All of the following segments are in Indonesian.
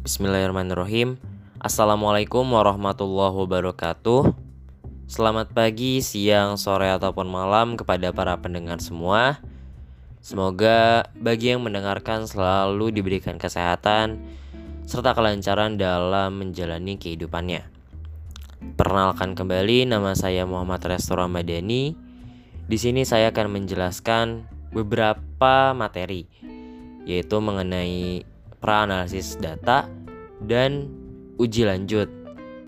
Bismillahirrahmanirrahim. Assalamualaikum warahmatullahi wabarakatuh. Selamat pagi, siang, sore, ataupun malam kepada para pendengar semua. Semoga bagi yang mendengarkan selalu diberikan kesehatan serta kelancaran dalam menjalani kehidupannya. Perkenalkan kembali, nama saya Muhammad Resto Ramadhani. Di sini saya akan menjelaskan beberapa materi, yaitu mengenai praanalisis data, dan uji lanjut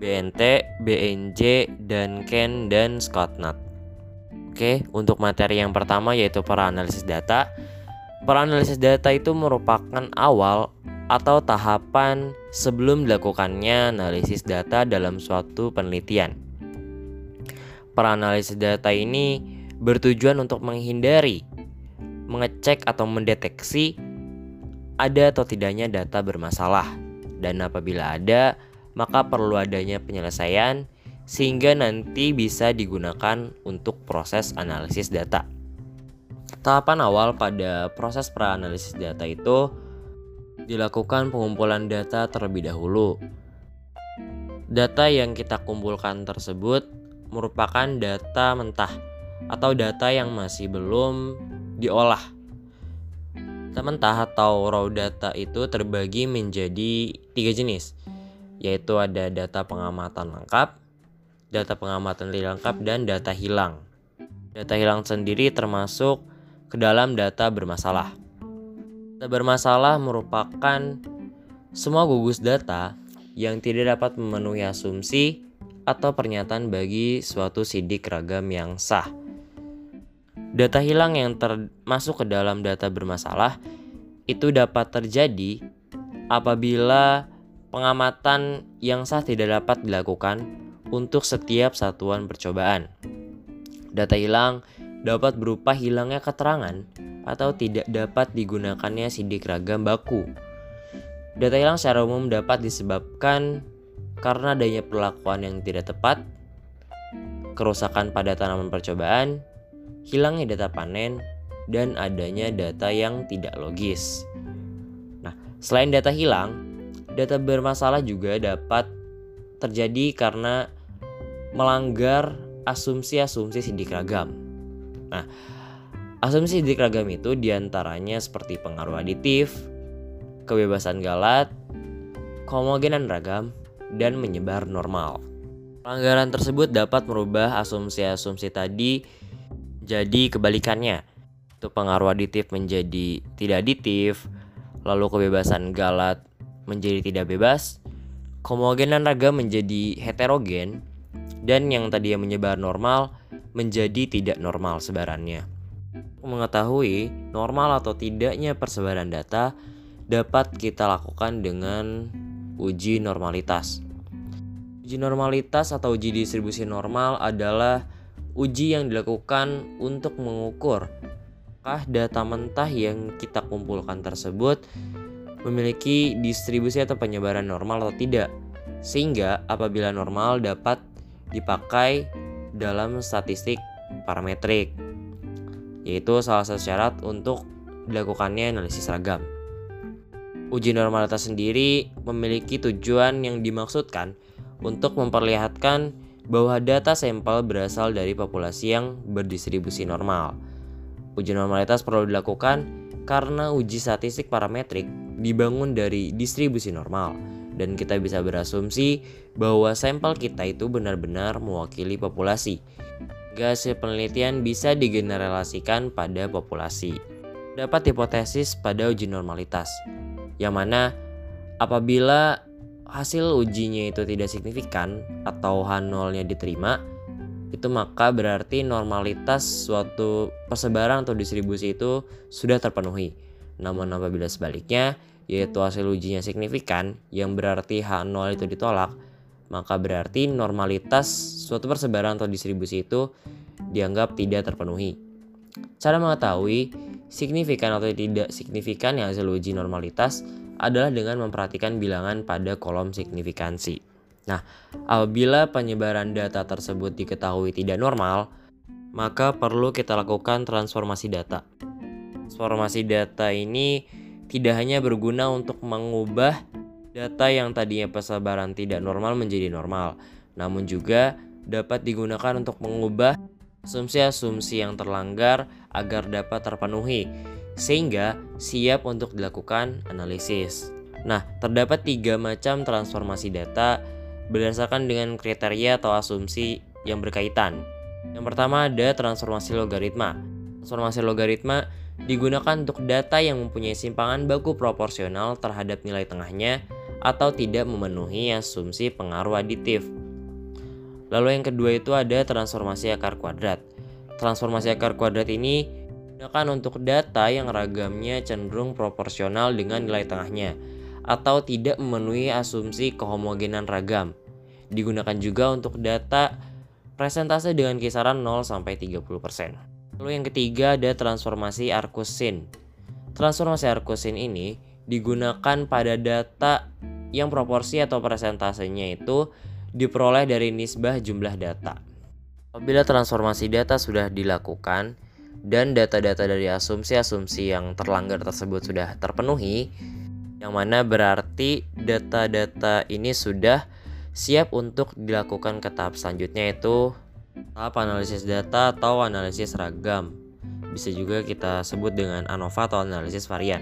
BNT, BNJ, dan Ken dan Scotnut. Oke, untuk materi yang pertama yaitu praanalisis data. Praanalisis data itu merupakan awal atau tahapan sebelum dilakukannya analisis data dalam suatu penelitian. Peranalisis data ini bertujuan untuk menghindari, mengecek atau mendeteksi ada atau tidaknya data bermasalah, dan apabila ada, maka perlu adanya penyelesaian sehingga nanti bisa digunakan untuk proses analisis data. Tahapan awal pada proses praanalisis data itu dilakukan pengumpulan data terlebih dahulu. Data yang kita kumpulkan tersebut merupakan data mentah atau data yang masih belum diolah Data mentah atau raw data itu terbagi menjadi tiga jenis, yaitu ada data pengamatan lengkap, data pengamatan tidak lengkap, dan data hilang. Data hilang sendiri termasuk ke dalam data bermasalah. Data bermasalah merupakan semua gugus data yang tidak dapat memenuhi asumsi atau pernyataan bagi suatu sidik ragam yang sah Data hilang yang termasuk ke dalam data bermasalah itu dapat terjadi apabila pengamatan yang sah tidak dapat dilakukan untuk setiap satuan percobaan. Data hilang dapat berupa hilangnya keterangan atau tidak dapat digunakannya sidik ragam baku. Data hilang secara umum dapat disebabkan karena adanya perlakuan yang tidak tepat, kerusakan pada tanaman percobaan, hilangnya data panen, dan adanya data yang tidak logis. Nah, selain data hilang, data bermasalah juga dapat terjadi karena melanggar asumsi-asumsi sidik ragam. Nah, asumsi sidik ragam itu di antaranya seperti pengaruh aditif, kebebasan galat, kehomogenan ragam, dan menyebar normal. Pelanggaran tersebut dapat merubah asumsi-asumsi tadi jadi kebalikannya, itu pengaruh aditif menjadi tidak aditif, lalu kebebasan galat menjadi tidak bebas, homogenan raga menjadi heterogen, dan yang tadi yang menyebar normal menjadi tidak normal sebarannya. Mengetahui normal atau tidaknya persebaran data dapat kita lakukan dengan uji normalitas. Uji normalitas atau uji distribusi normal adalah uji yang dilakukan untuk mengukur apakah data mentah yang kita kumpulkan tersebut memiliki distribusi atau penyebaran normal atau tidak. Sehingga apabila normal dapat dipakai dalam statistik parametrik yaitu salah satu syarat untuk dilakukannya analisis ragam. Uji normalitas sendiri memiliki tujuan yang dimaksudkan untuk memperlihatkan bahwa data sampel berasal dari populasi yang berdistribusi normal. Uji normalitas perlu dilakukan karena uji statistik parametrik dibangun dari distribusi normal dan kita bisa berasumsi bahwa sampel kita itu benar-benar mewakili populasi. Hasil penelitian bisa digeneralisasikan pada populasi. Dapat hipotesis pada uji normalitas, yang mana apabila hasil ujinya itu tidak signifikan atau H0-nya diterima, itu maka berarti normalitas suatu persebaran atau distribusi itu sudah terpenuhi. Namun apabila sebaliknya, yaitu hasil ujinya signifikan, yang berarti H0 itu ditolak, maka berarti normalitas suatu persebaran atau distribusi itu dianggap tidak terpenuhi. Cara mengetahui signifikan atau tidak signifikan yang hasil uji normalitas adalah dengan memperhatikan bilangan pada kolom signifikansi. Nah, apabila penyebaran data tersebut diketahui tidak normal, maka perlu kita lakukan transformasi data. Transformasi data ini tidak hanya berguna untuk mengubah data yang tadinya persebaran tidak normal menjadi normal, namun juga dapat digunakan untuk mengubah asumsi-asumsi yang terlanggar agar dapat terpenuhi, sehingga siap untuk dilakukan analisis. Nah, terdapat tiga macam transformasi data berdasarkan dengan kriteria atau asumsi yang berkaitan. Yang pertama ada transformasi logaritma. Transformasi logaritma digunakan untuk data yang mempunyai simpangan baku proporsional terhadap nilai tengahnya atau tidak memenuhi asumsi pengaruh aditif. Lalu yang kedua itu ada transformasi akar kuadrat. Transformasi akar kuadrat ini digunakan untuk data yang ragamnya cenderung proporsional dengan nilai tengahnya atau tidak memenuhi asumsi kehomogenan ragam. Digunakan juga untuk data presentase dengan kisaran 0 sampai 30%. Lalu yang ketiga ada transformasi Arcusin. Transformasi Arcusin ini digunakan pada data yang proporsi atau persentasenya itu diperoleh dari nisbah jumlah data. Apabila transformasi data sudah dilakukan dan data-data dari asumsi-asumsi yang terlanggar tersebut sudah terpenuhi, yang mana berarti data-data ini sudah siap untuk dilakukan ke tahap selanjutnya yaitu tahap analisis data atau analisis ragam. Bisa juga kita sebut dengan ANOVA atau analisis varian.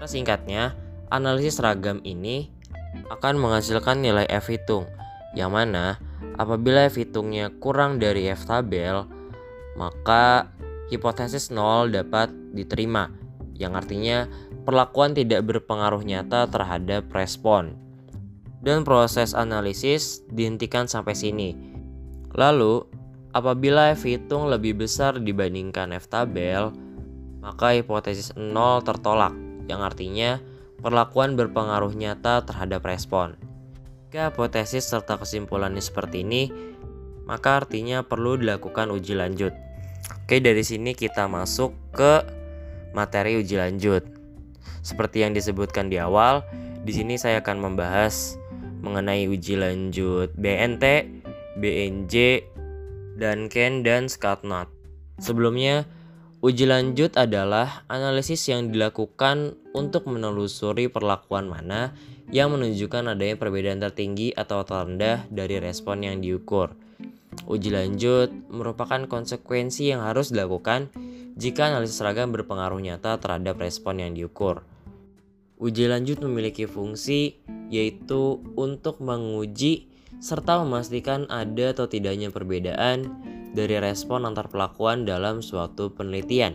Singkatnya, analisis ragam ini akan menghasilkan nilai F hitung, yang mana apabila F hitungnya kurang dari F tabel, maka hipotesis nol dapat diterima, yang artinya perlakuan tidak berpengaruh nyata terhadap respon. Dan proses analisis dihentikan sampai sini. Lalu, apabila F hitung lebih besar dibandingkan F tabel, maka hipotesis nol tertolak, yang artinya perlakuan berpengaruh nyata terhadap respon. Jika hipotesis serta kesimpulannya seperti ini, maka artinya perlu dilakukan uji lanjut. Oke, dari sini kita masuk ke materi uji lanjut. Seperti yang disebutkan di awal, di sini saya akan membahas mengenai uji lanjut BNT, BNJ, dan Ken dan Skatnot. Sebelumnya, Uji lanjut adalah analisis yang dilakukan untuk menelusuri perlakuan mana yang menunjukkan adanya perbedaan tertinggi atau terendah dari respon yang diukur. Uji lanjut merupakan konsekuensi yang harus dilakukan jika analisis seragam berpengaruh nyata terhadap respon yang diukur. Uji lanjut memiliki fungsi yaitu untuk menguji serta memastikan ada atau tidaknya perbedaan dari respon antar pelakuan dalam suatu penelitian.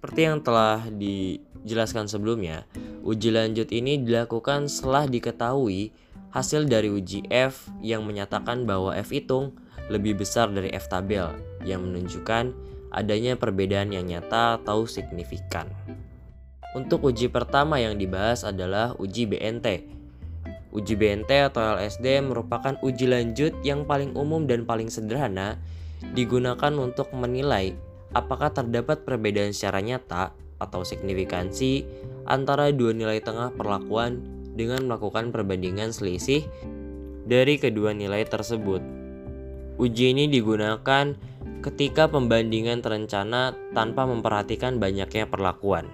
Seperti yang telah dijelaskan sebelumnya, uji lanjut ini dilakukan setelah diketahui hasil dari uji F yang menyatakan bahwa F hitung lebih besar dari F tabel yang menunjukkan adanya perbedaan yang nyata atau signifikan. Untuk uji pertama yang dibahas adalah uji BNT. Uji BNT atau LSD merupakan uji lanjut yang paling umum dan paling sederhana digunakan untuk menilai apakah terdapat perbedaan secara nyata atau signifikansi antara dua nilai tengah perlakuan dengan melakukan perbandingan selisih dari kedua nilai tersebut. Uji ini digunakan ketika pembandingan terencana tanpa memperhatikan banyaknya perlakuan.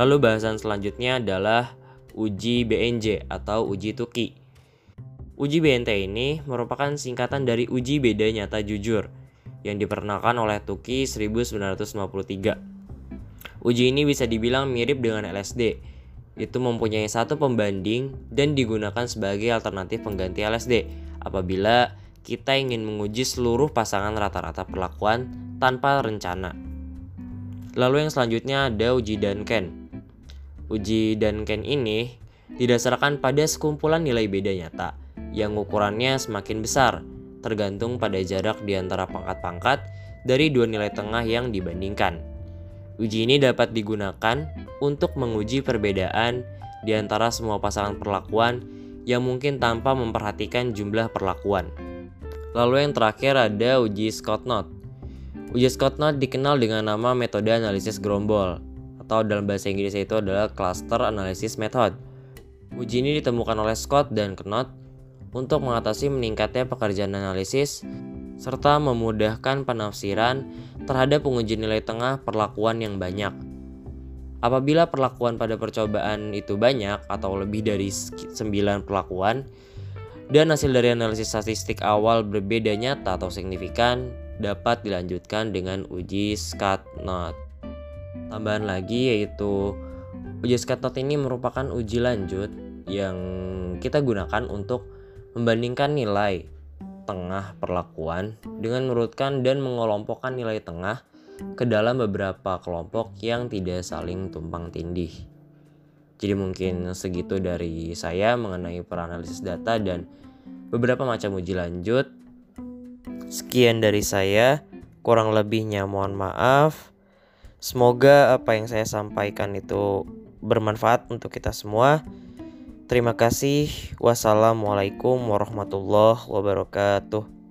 Lalu bahasan selanjutnya adalah uji BNJ atau uji Tuki. Uji BNT ini merupakan singkatan dari uji beda nyata jujur yang diperkenalkan oleh Tuki 1953. Uji ini bisa dibilang mirip dengan LSD, itu mempunyai satu pembanding dan digunakan sebagai alternatif pengganti LSD apabila kita ingin menguji seluruh pasangan rata-rata perlakuan tanpa rencana. Lalu yang selanjutnya ada uji Duncan. Uji Duncan ini didasarkan pada sekumpulan nilai beda nyata yang ukurannya semakin besar tergantung pada jarak di antara pangkat-pangkat dari dua nilai tengah yang dibandingkan. Uji ini dapat digunakan untuk menguji perbedaan di antara semua pasangan perlakuan yang mungkin tanpa memperhatikan jumlah perlakuan. Lalu yang terakhir ada uji Scott-Knott. Uji Scott-Knott dikenal dengan nama metode analisis gerombol atau dalam bahasa Inggris itu adalah cluster analysis method. Uji ini ditemukan oleh Scott dan Knott untuk mengatasi meningkatnya pekerjaan analisis serta memudahkan penafsiran terhadap penguji nilai tengah perlakuan yang banyak. Apabila perlakuan pada percobaan itu banyak atau lebih dari 9 perlakuan dan hasil dari analisis statistik awal berbeda nyata atau signifikan dapat dilanjutkan dengan uji SCAT-NOT. Tambahan lagi yaitu uji SCAT-NOT ini merupakan uji lanjut yang kita gunakan untuk membandingkan nilai tengah perlakuan dengan menurutkan dan mengelompokkan nilai tengah ke dalam beberapa kelompok yang tidak saling tumpang tindih. Jadi mungkin segitu dari saya mengenai peranalisis data dan beberapa macam uji lanjut. Sekian dari saya, kurang lebihnya mohon maaf. Semoga apa yang saya sampaikan itu bermanfaat untuk kita semua. Terima kasih. Wassalamualaikum warahmatullahi wabarakatuh.